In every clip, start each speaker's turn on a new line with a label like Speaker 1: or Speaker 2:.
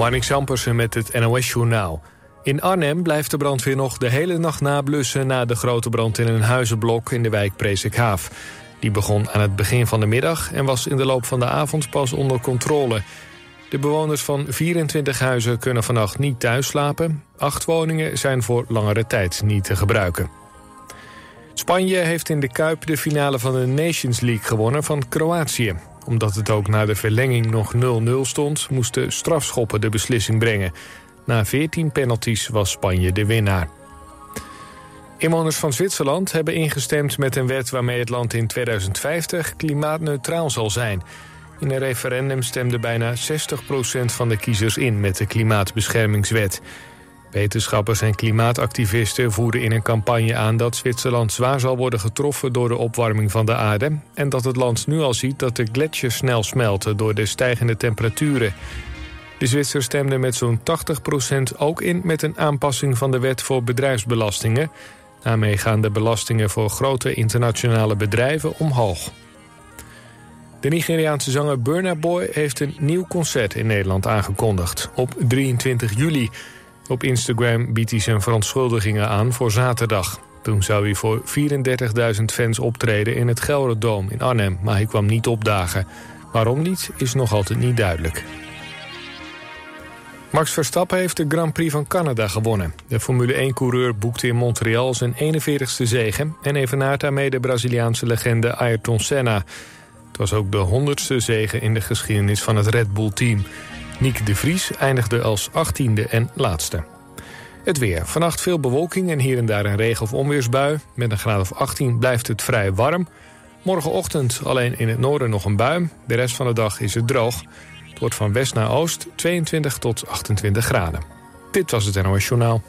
Speaker 1: Marnik Sampersen met het NOS-journaal. In Arnhem blijft de brandweer nog de hele nacht nablussen... na de grote brand in een huizenblok in de wijk Presikhaaf. Die begon aan het begin van de middag... en was in de loop van de avond pas onder controle. De bewoners van 24 huizen kunnen vannacht niet thuis slapen. Acht woningen zijn voor langere tijd niet te gebruiken. Spanje heeft in de Kuip de finale van de Nations League gewonnen van Kroatië omdat het ook na de verlenging nog 0-0 stond... moesten strafschoppen de beslissing brengen. Na 14 penalties was Spanje de winnaar. Inwoners van Zwitserland hebben ingestemd met een wet... waarmee het land in 2050 klimaatneutraal zal zijn. In een referendum stemde bijna 60% van de kiezers in... met de klimaatbeschermingswet. Wetenschappers en klimaatactivisten voeren in een campagne aan dat Zwitserland zwaar zal worden getroffen door de opwarming van de aarde en dat het land nu al ziet dat de gletsjers snel smelten door de stijgende temperaturen. De Zwitsers stemden met zo'n 80% ook in met een aanpassing van de wet voor bedrijfsbelastingen. Daarmee gaan de belastingen voor grote internationale bedrijven omhoog. De Nigeriaanse zanger Burna Boy heeft een nieuw concert in Nederland aangekondigd. Op 23 juli. Op Instagram biedt hij zijn verontschuldigingen aan voor zaterdag. Toen zou hij voor 34.000 fans optreden in het Gelderdoom in Arnhem... maar hij kwam niet opdagen. Waarom niet, is nog altijd niet duidelijk. Max Verstappen heeft de Grand Prix van Canada gewonnen. De Formule 1-coureur boekte in Montreal zijn 41ste zegen... en evenaart daarmee de Braziliaanse legende Ayrton Senna. Het was ook de 100ste zegen in de geschiedenis van het Red Bull-team... Niek de Vries eindigde als 18e en laatste. Het weer. Vannacht veel bewolking en hier en daar een regen- of onweersbui. Met een graad of 18 blijft het vrij warm. Morgenochtend alleen in het noorden nog een bui. De rest van de dag is het droog. Het wordt van west naar oost 22 tot 28 graden. Dit was het NOS Journaal.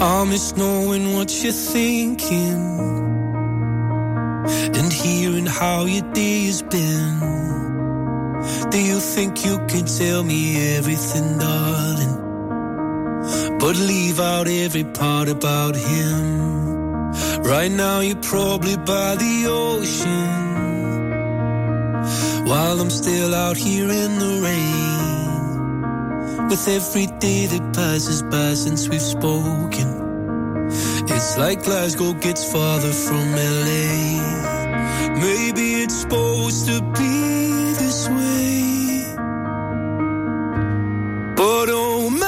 Speaker 2: I miss knowing what you're thinking and hearing how your day has been. Do you think you can tell me everything, darling? But leave out every part about him. Right now, you're probably by the ocean. While I'm still out here in the rain with every day that passes by since we've spoken. It's like Glasgow gets farther from LA. Maybe it's supposed to be this way. But oh my.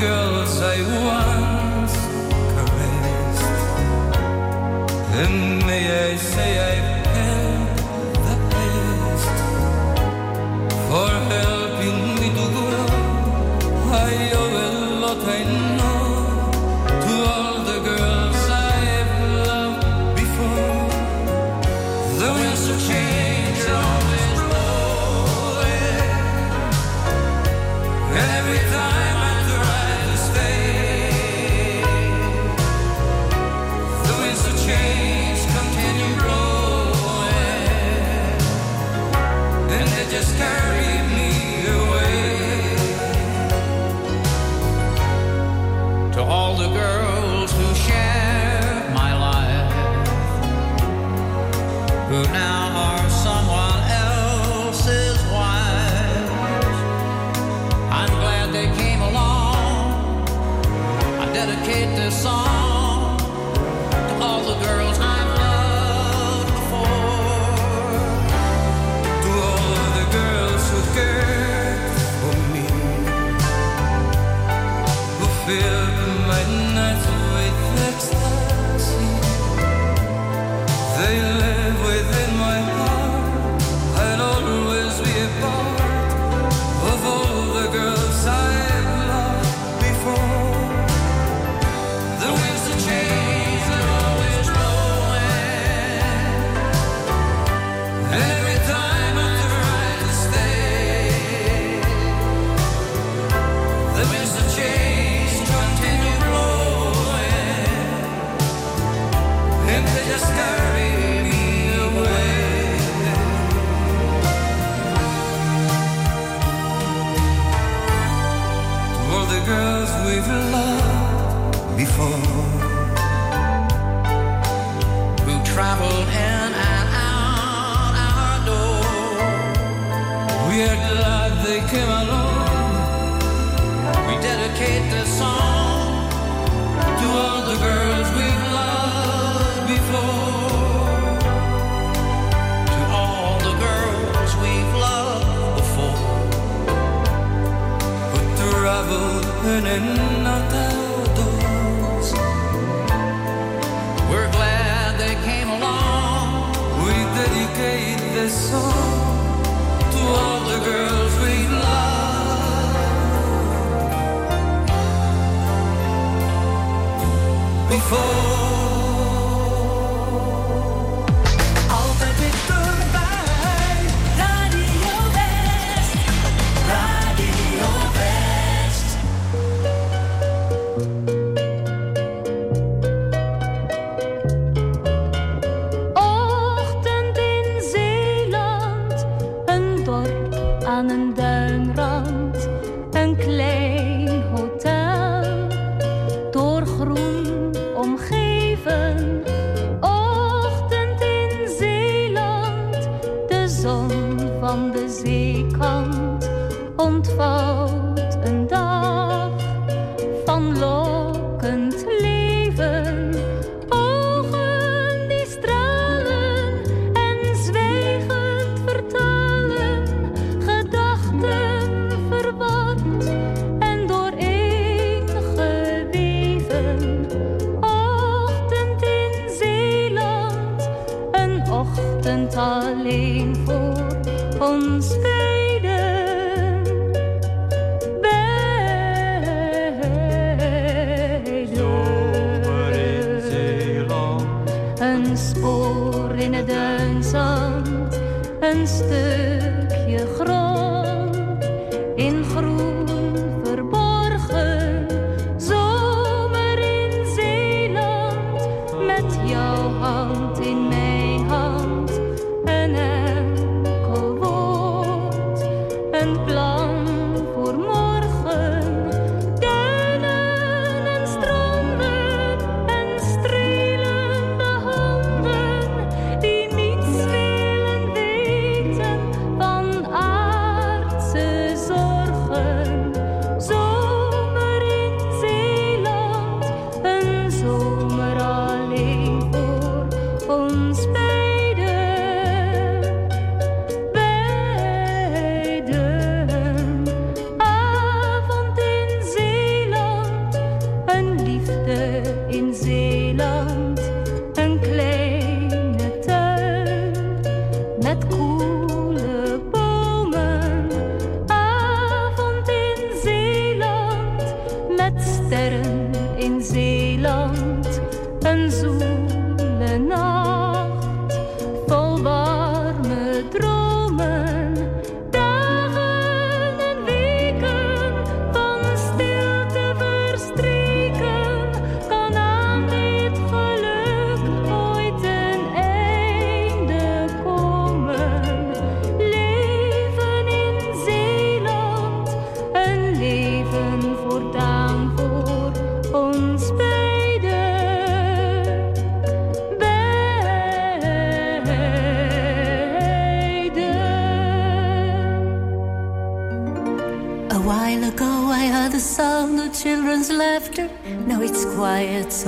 Speaker 3: girls I once caressed. And may I say I felt the best for helping me to grow. I owe
Speaker 4: a lot I know. They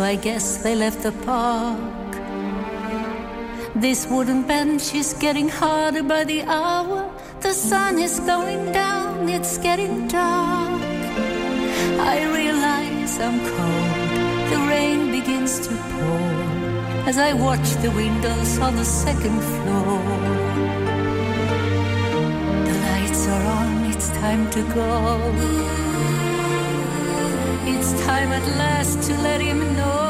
Speaker 4: I guess they left the park. This wooden bench is getting harder by the hour. The sun is going down, it's getting dark. I realize I'm cold, the rain begins to pour as I watch the windows on the second floor. The lights are on, it's time to go time at last to let him know.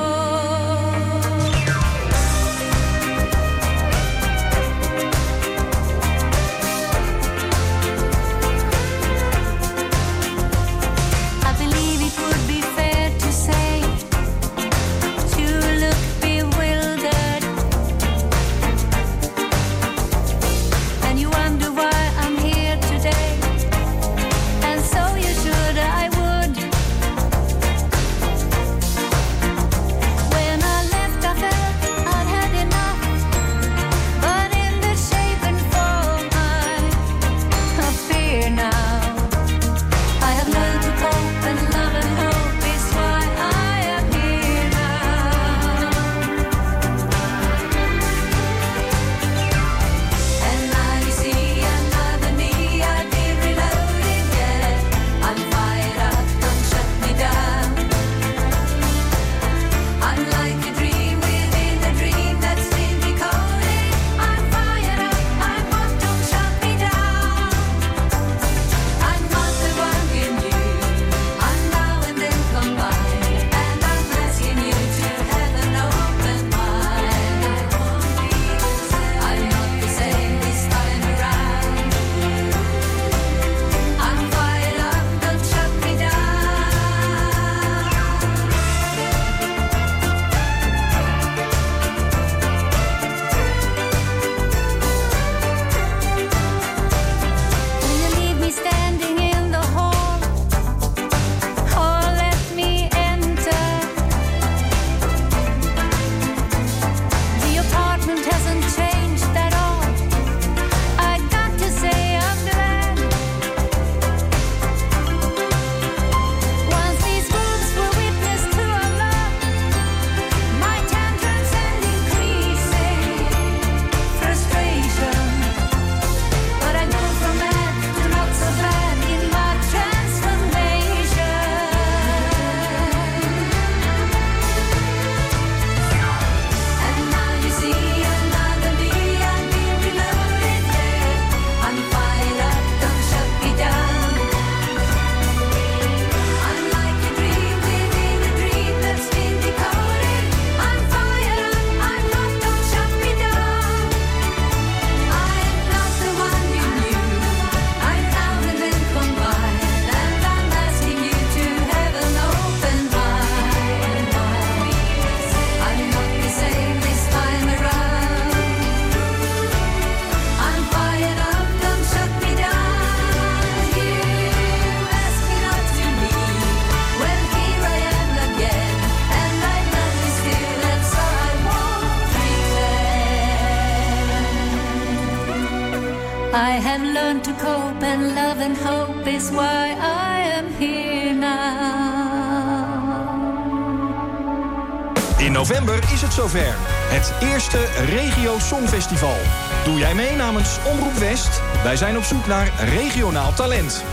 Speaker 5: Regio Songfestival. Doe jij mee namens Omroep West? Wij zijn op zoek naar regionaal talent.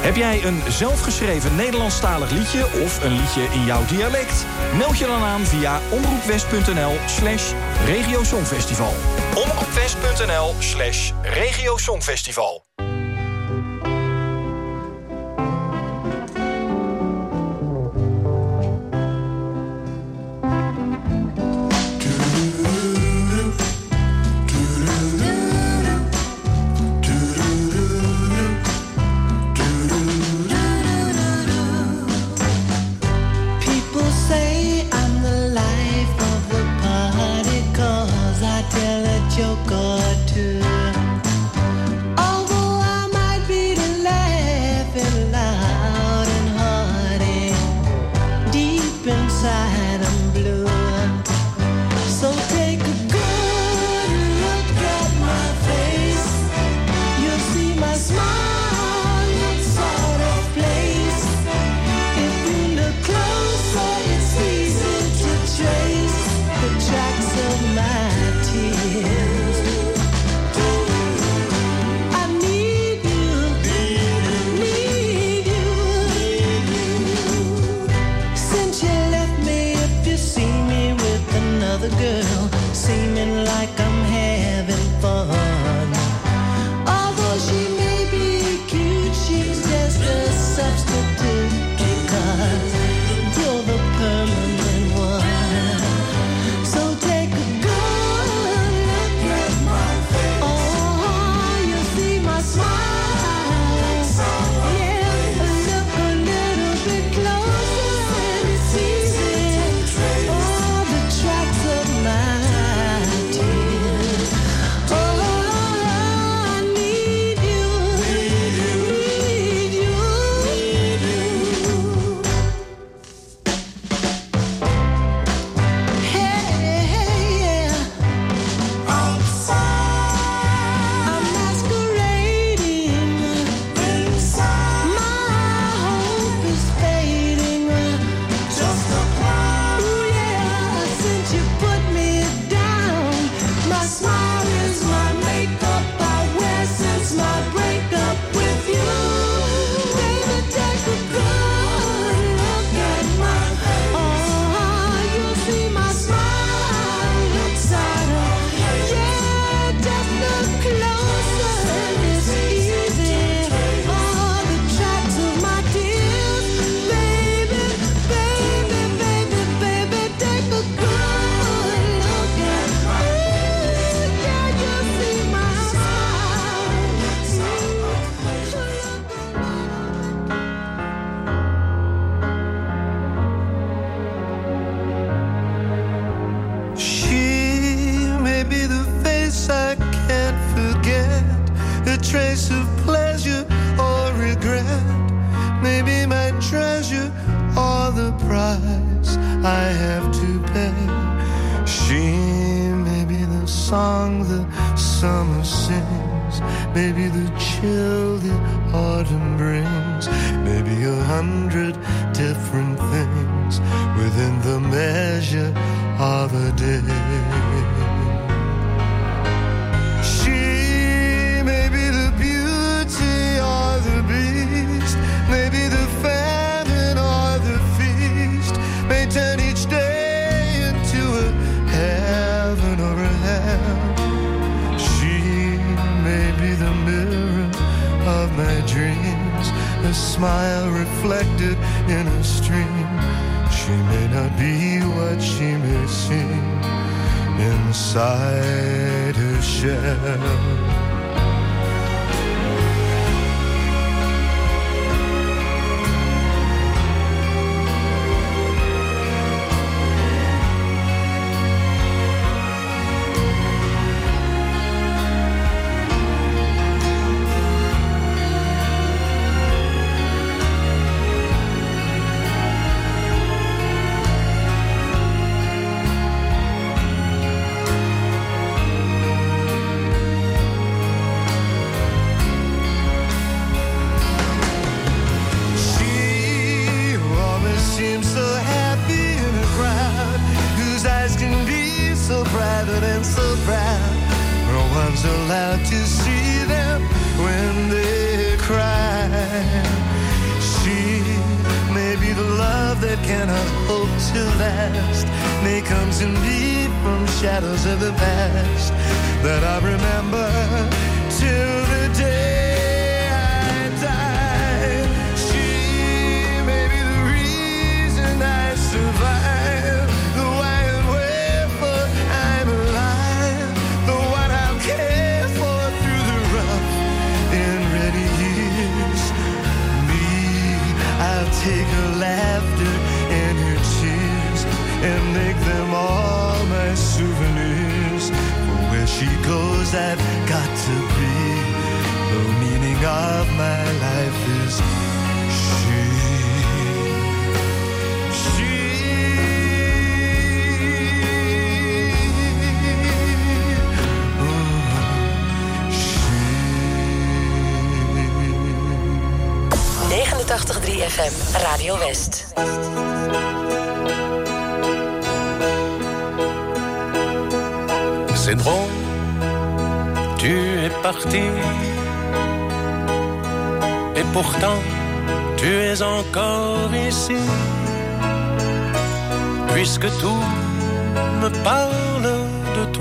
Speaker 5: Heb jij een zelfgeschreven Nederlandstalig liedje of een liedje in jouw dialect? Meld je dan aan via omroepwest.nl slash regiosongfestival. omroepwest.nl slash regiosongfestival.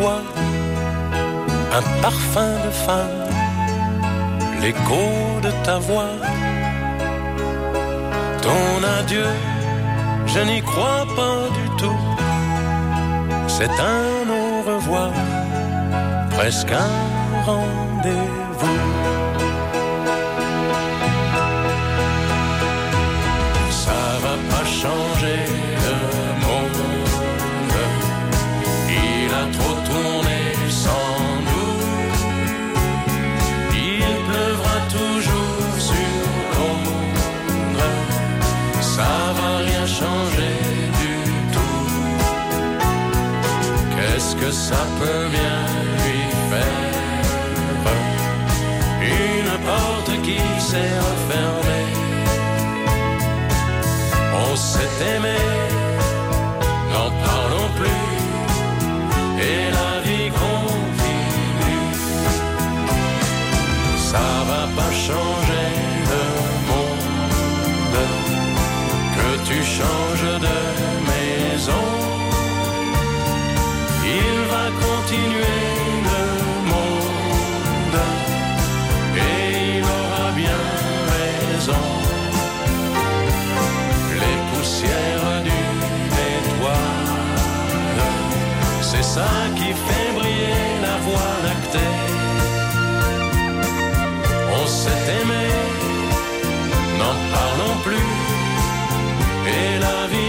Speaker 6: un parfum de femme, l'écho de ta voix. Ton adieu, je n'y crois pas du tout. C'est un au revoir, presque un rendez-vous. s'est refermé. On s'est aimé, n'en parlons plus, et la vie continue. Ça va pas changer le monde, que tu changes de ça qui fait briller la voie lactée. On s'est aimé, n'en parlons plus, et la vie.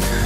Speaker 7: rain.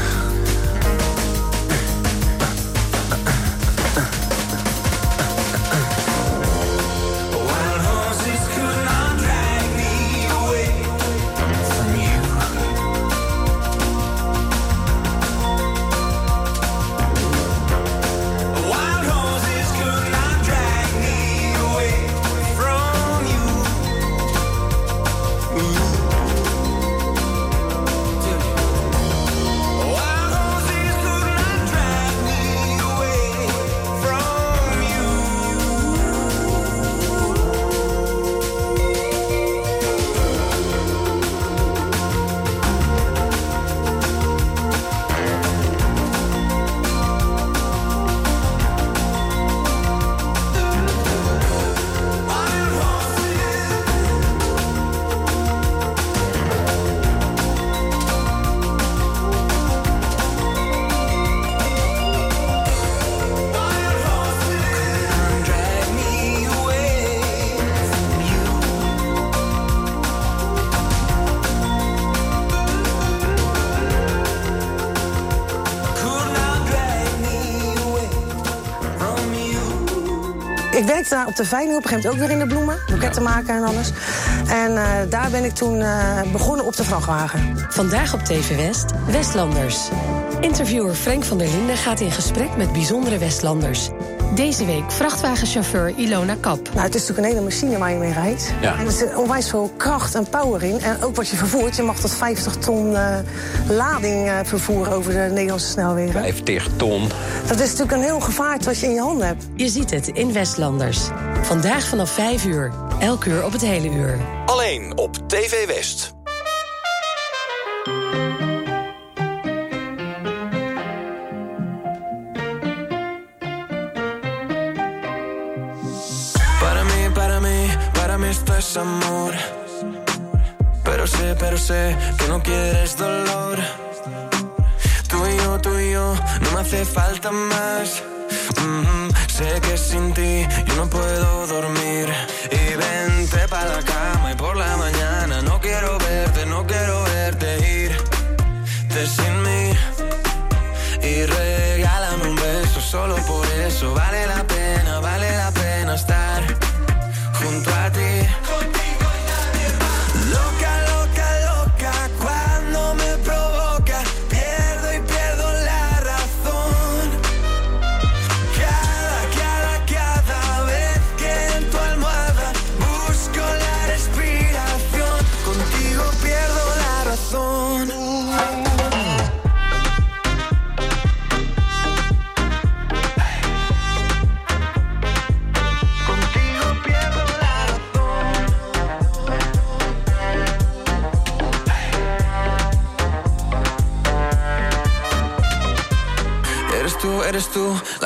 Speaker 7: De veiling op een gegeven moment ook weer in de bloemen. Boeketten maken en alles. En eh, daar ben ik toen eh, begonnen op de vrachtwagen.
Speaker 8: Vandaag op TV West, Westlanders. Interviewer Frank van der Linden gaat in gesprek met bijzondere Westlanders. Deze week vrachtwagenchauffeur Ilona Kap.
Speaker 7: Nou, het is natuurlijk een hele machine waar je mee rijdt.
Speaker 8: Ja.
Speaker 7: En er zit onwijs veel kracht en power in. En ook wat je vervoert. Je mag tot 50 ton eh, lading eh, vervoeren over de Nederlandse snelwegen.
Speaker 9: 50 ton.
Speaker 7: Dat is natuurlijk een heel gevaart wat je in je handen hebt.
Speaker 8: Je ziet het in Westlanders. Vandaag vanaf 5 uur. Elk uur op het hele uur.
Speaker 5: Alleen op TV West.
Speaker 2: Para mí, para mí, para mí esto es amor. Pero sé, pero sé que no quieres dolor. Tú y yo, tú y yo, no me hace falta más. Mhm, Sé que sin ti yo no puedo dormir. Y vente para la cama y por la mañana no quiero verte, no quiero verte irte sin mí. Y regálame un beso solo por eso. Vale la pena, vale la pena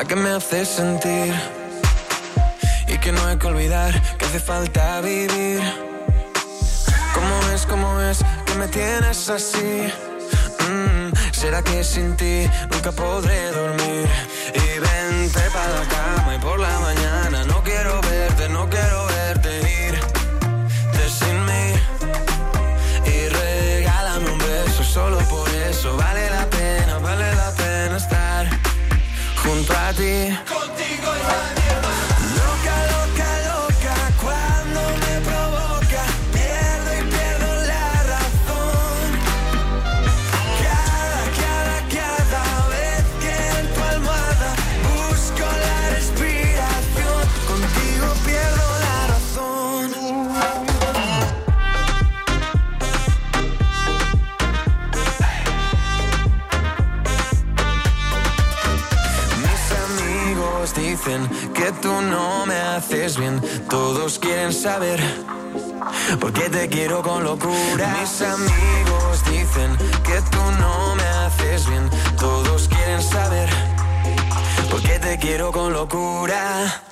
Speaker 2: la que me hace sentir y que no hay que olvidar que hace falta vivir. ¿Cómo es, cómo es que me tienes así? Mm, ¿Será que sin ti nunca podré dormir? Contigo en la
Speaker 4: tú no me haces bien. Todos quieren saber por qué te quiero con locura. Mis amigos dicen que tú no me haces bien. Todos quieren saber por qué te quiero con locura.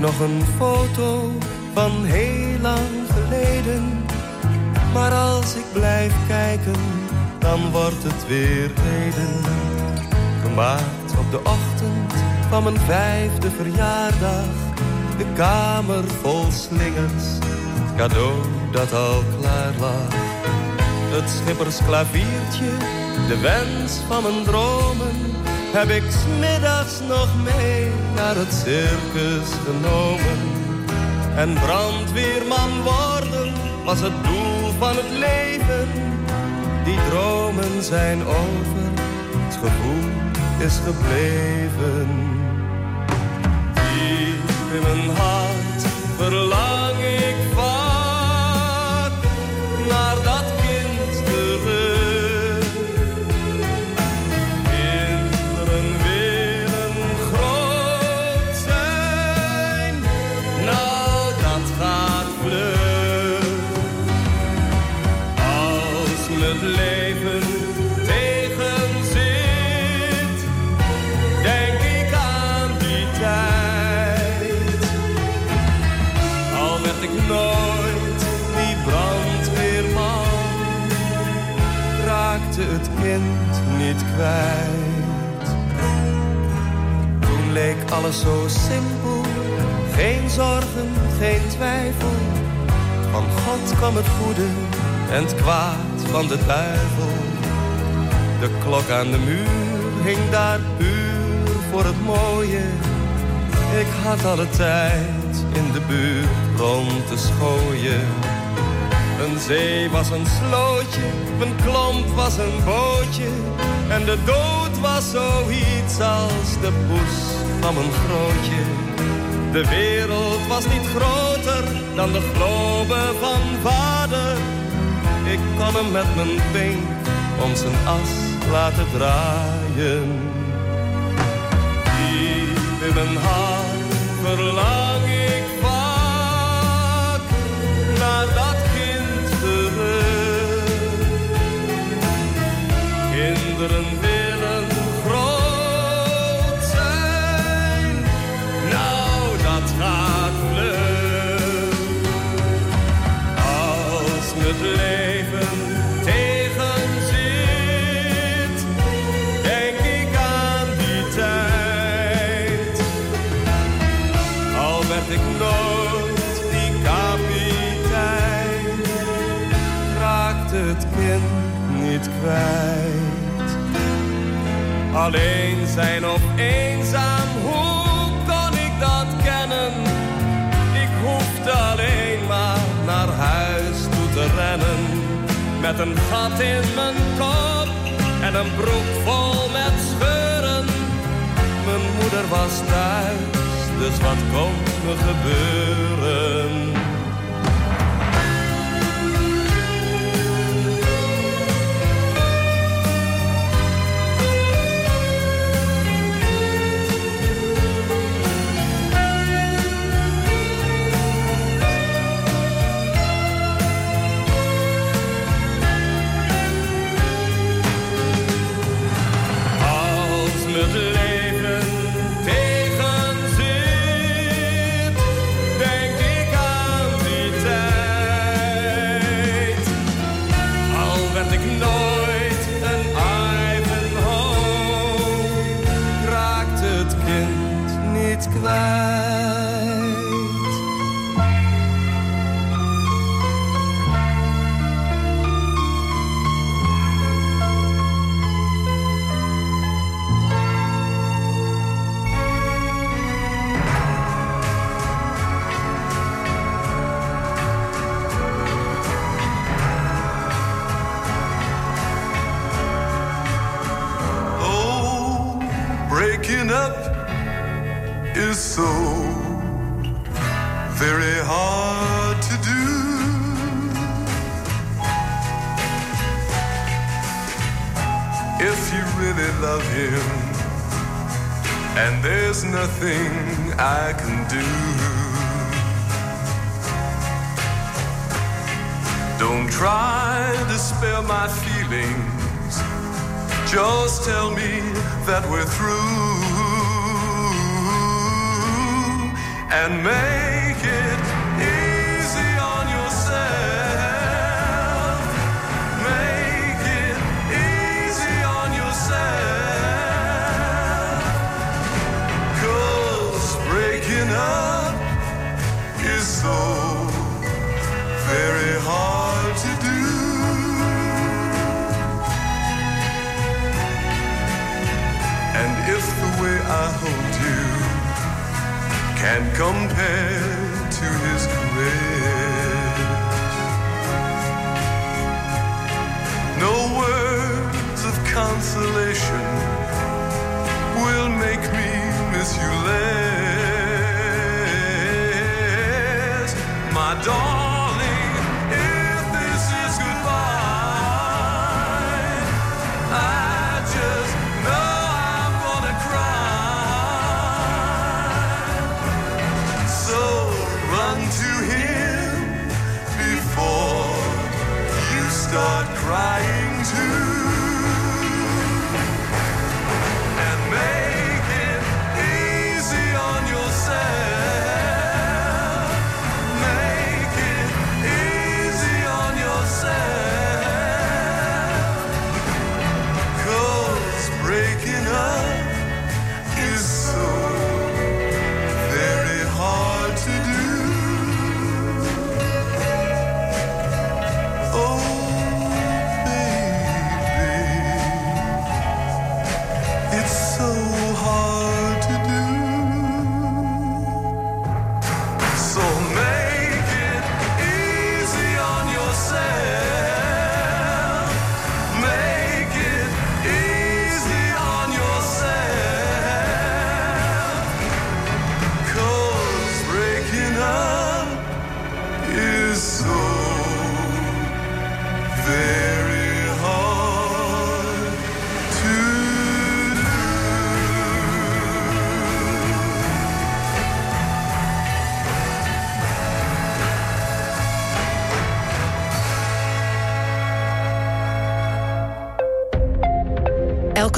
Speaker 10: nog een foto van heel lang geleden. Maar als ik blijf kijken, dan wordt het weer reden. Gemaakt op de ochtend van mijn vijfde verjaardag. De kamer vol slingers, het cadeau dat al klaar lag. Het schippersklaviertje, de wens van mijn dromen heb ik smiddags nog mee naar het circus genomen. En brandweerman worden was het doel van het leven. Die dromen zijn over, het gevoel is gebleven. Diep in mijn hart verlang ik vaak naar dat Toen leek alles zo simpel, geen zorgen, geen twijfel. Van God kwam het goede en het kwaad van de duivel. De klok aan de muur hing daar puur voor het mooie. Ik had alle tijd in de buurt rond te schooien. Een zee was een slootje, een klomp was een bootje. En de dood was zoiets als de poes van een grootje. De wereld was niet groter dan de globe van vader. Ik kon hem met mijn pink om zijn as laten draaien. Diep in mijn hart verlang ik vaak naar dat Kinderen willen groot zijn, nou dat gaat vlug. Als het leven tegenzit, denk ik aan die tijd. Al werd ik nooit die kapitein, raakte het kind niet kwijt. Alleen zijn of eenzaam, hoe kon ik dat kennen? Ik hoefde alleen maar naar huis toe te rennen. Met een gat in mijn kop en een broek vol met scheuren. Mijn moeder was thuis, dus wat kon me gebeuren?
Speaker 11: I can do. Don't try to spare my feelings. Just tell me that we're through and make
Speaker 10: can compare to his grace. No words of consolation will make me miss you less, my darling. start crying too.